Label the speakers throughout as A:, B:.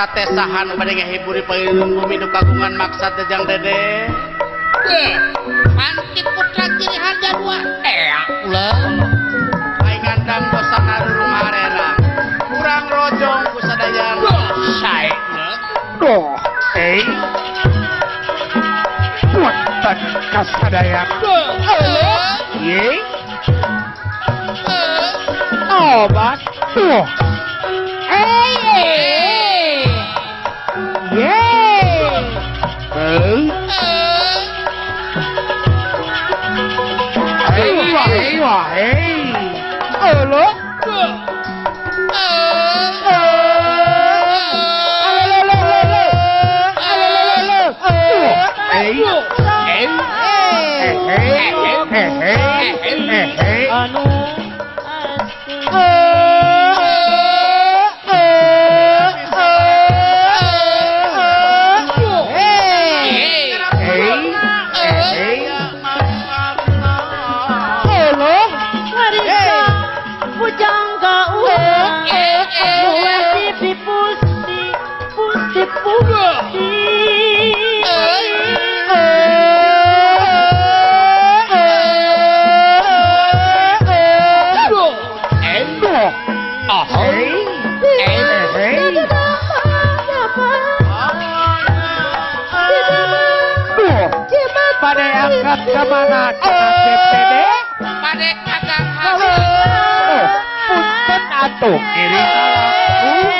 A: eta tesahan pada ngehiburi payung bumi kagungan maksad tejang dede.
B: Ye, anti putra ciri harga dua. Eh ulah.
A: Aing ngandang dosa narurung arena kurang rojong ku sadayang
B: sae
C: Duh, eh Kuatan kasadaya. Ye. Obat. Wah.
B: 哎，二
C: 龙哥。Hey, hey, hey, hey, hey, hey, hey, hey, hey, hey, hey, hey,
B: hey, hey, hey, hey, hey, hey,
C: Pade angkat
B: ke mana? DPD? Pade kakak. Punten
C: atuh. Kiri kalah.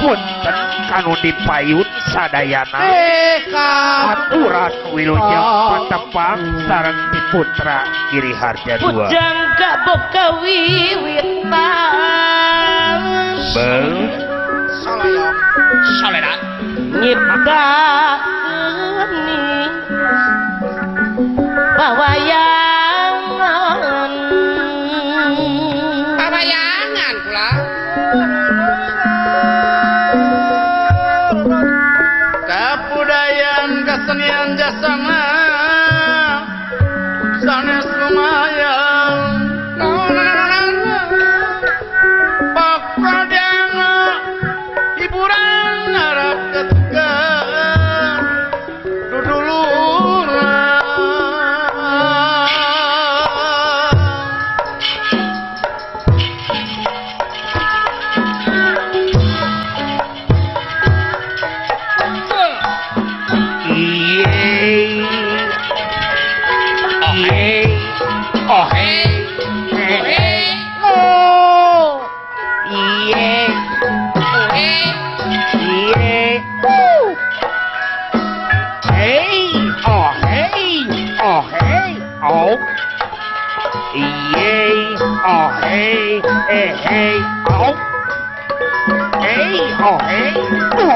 C: punten kanu dipayut sadayana. Aturan wilujeng patepang sareng putra kiri Harja dua.
B: Pujang gak boga wiwitan
C: Bel.
A: Salayok
B: Salena Nyipta Ini
A: Bawayan 哦，咦耶，哦嘿，哎嘿，好，哎哦嘿，
C: 哦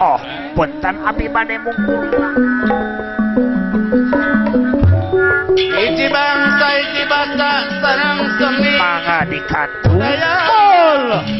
C: Oh
B: punten api bade mungkul
D: Iji bangsa iji bangsa sarang
B: semi Mangadikan
A: Oh.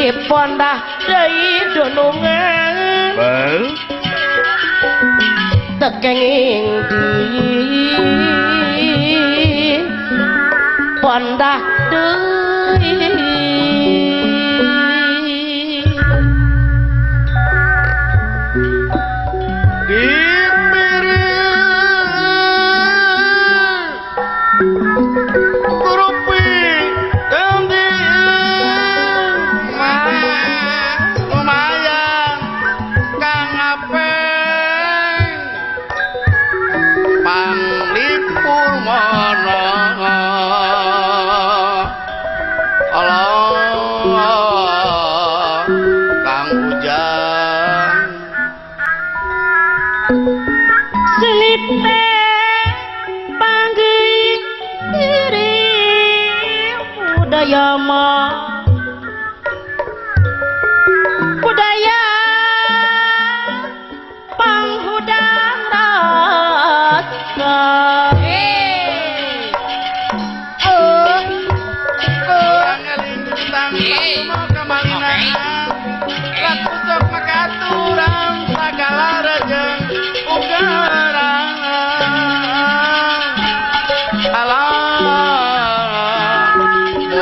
A: dipondah dai Dunungan Bang tekeng ing di pondah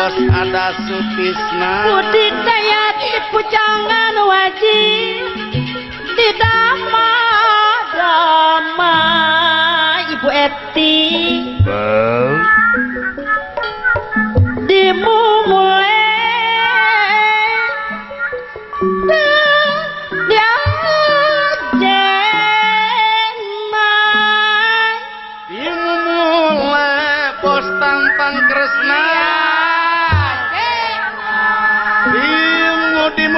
D: Tos ada Sutisna
A: budidaya pujangan waji di dama dama Ibu Eti.
B: Bel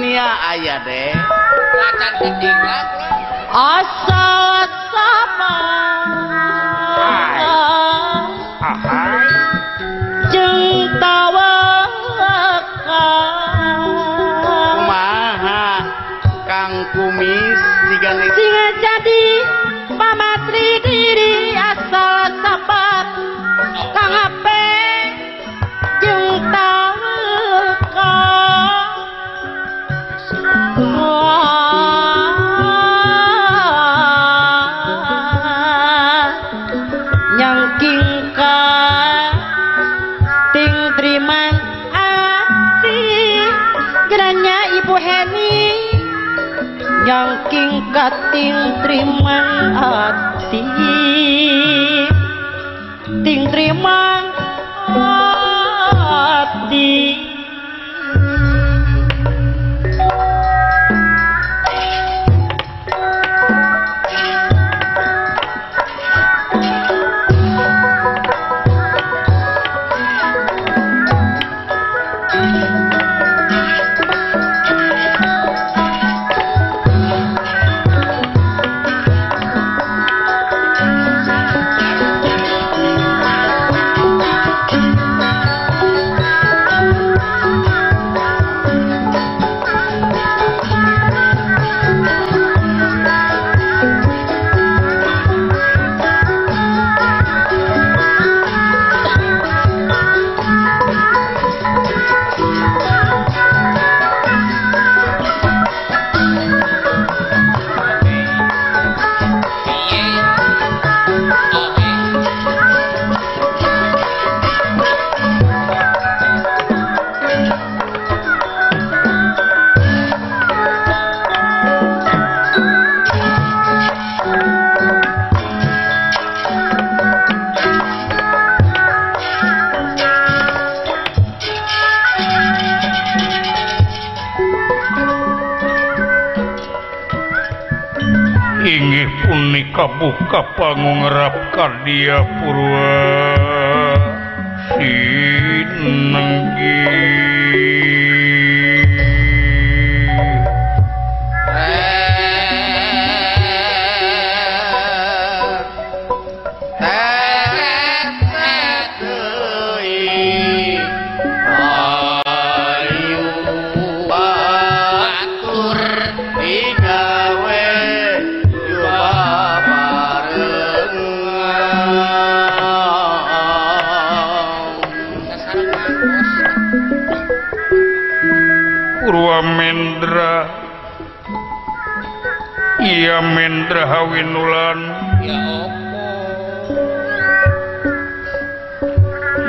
A: dunia aya deh.
B: Akan ketiga asal sama. kating terima ati
E: buka panggung rapkan dia Purwa.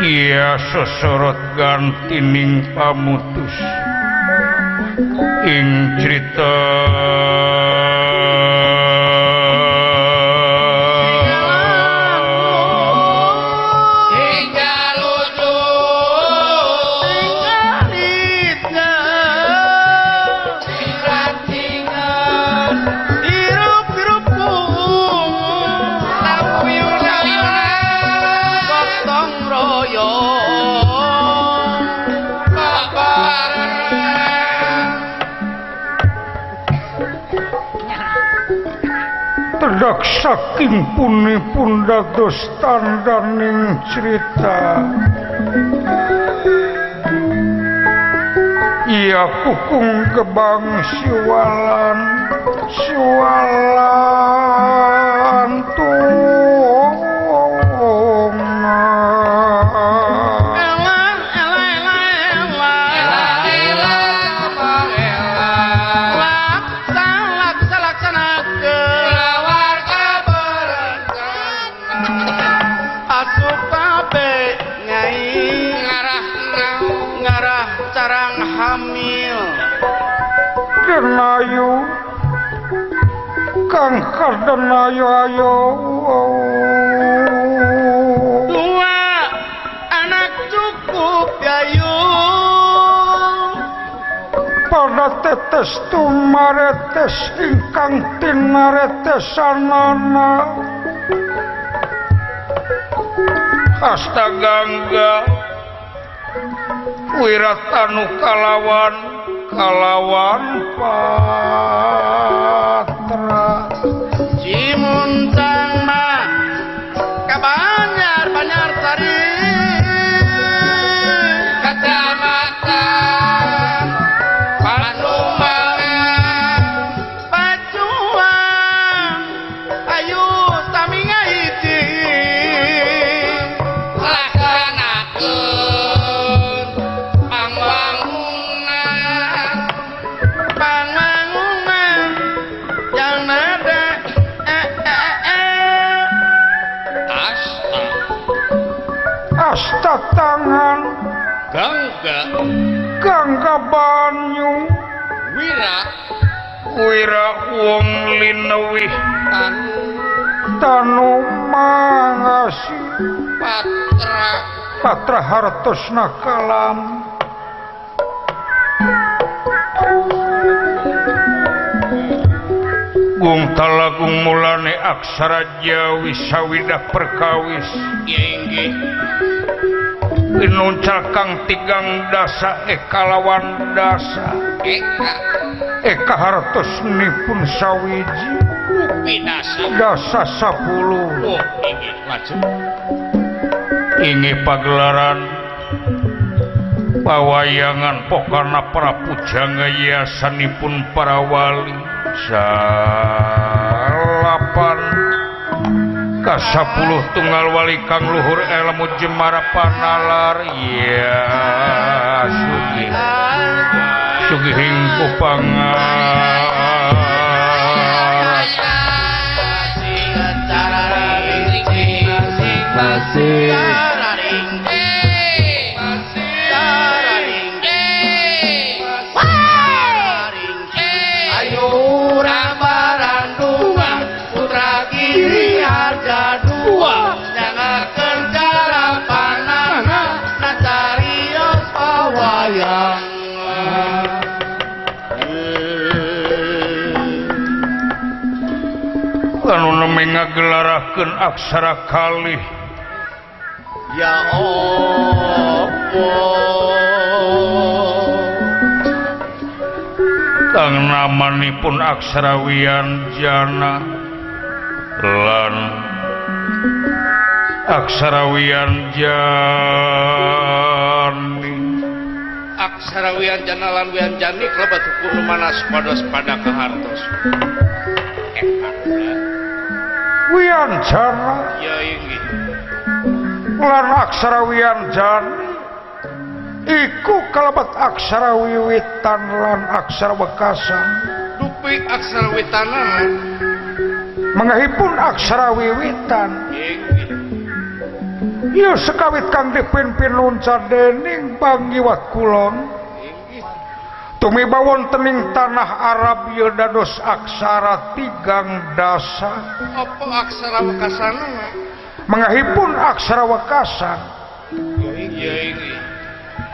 E: ia sesorot gantining pamutus. Ing cerita terdak saking puni pundak dostan daning cerita Iya kukung kebang siwalan siwalan.
A: sarang hamil.
E: Denayu Kang Kardenayu ayo
A: Dua anak cukup gayu
E: Pada tetes tumaretes ingkang tinaretes sanana Astaga enggak. wiratanu kalawan kalawan patra.
A: Cimuntang mah kabanyar banyar
E: tari.
A: wira
E: wong linewih.
A: Tanu
E: mangasi.
A: Patra.
E: Patra hartosna kalam. Gung talagung mulane aksara Jawi sawidah perkawis.
A: Inggih.
E: Pinuncal kang tigang dasa ekalawan dasa.
A: Eka
E: kahartosnipun
A: sawwiji
E: dasa
A: 10
E: ini pagelaran pawayangan Pokana para pujangga yasanipun para wali. Salapan kasapuluh tunggal wali kang luhur elmu jemara panalar ya sugi. sugihing
A: upangaras Masih Putra
E: neme ngagelarakeun aksara kalih.
A: Ya Allah.
E: Kang namanipun aksara wianjana. Lan aksara wianjani.
A: Aksara wianjana lan wianjani klebat hukum manas pados pada kehartos
E: wianjana aksarawian Jan. Iku kalebet aksara wiwitan lan aksara bekasan
A: dupi aksara witanan
E: mengahipun aksara wiwitan Iya. Sekawit kang dipimpin lunca dening bangiwat Kulon. bawon tening tanah Arab Yodados aksara tigang dasa.
A: Apa aksara Wakasan
E: mengahipun aksara
A: Wakasan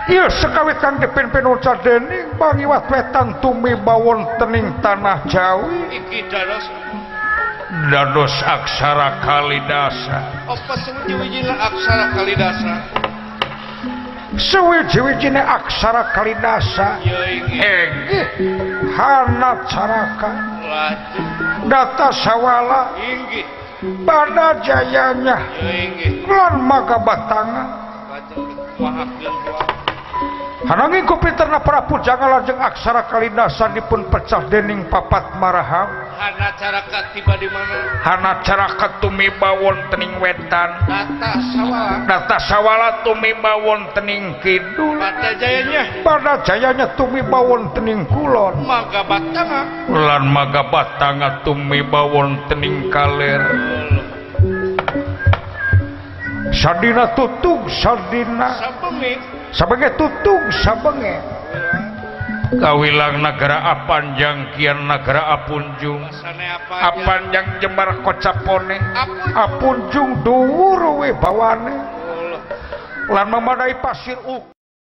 E: Iya sekawit kang dipimpin penuca dening bangiwat wetan tumiba bawon tening tanah Jawi.
A: Iki dados
E: dados aksara kalidasa.
A: Apa sing aksara kalidasa?
E: suwi-jiwijine aksara kalidasa enggih hana caraka. Data sawala.
A: Inggih
E: pada jayanya.
A: Inggih
E: lan maga
A: batangan hanangi
E: ku Peterna para pujangalah jeung aksara kalinasan dipun pecah dening papat maraham
A: hana carakat tiba di mana?
E: Hana carakat tumiba wontening wetan.
A: Data sawala
E: data sawala tumiba wontening kidul.
A: Pada jayanya.
E: Pada jayanya tumiba wontening kulon.
A: Maga batanga.
E: Ulan maga batanga tumiba wontening kaler. Sadina tutug sadina.
A: Sabemik
E: sabenge tutung sabenge. Kawilang negara apanjang kian negara apunjung. Apanjang jembar kocapone. Apunjung. Duwur we bawane. Lan memadai pasir uk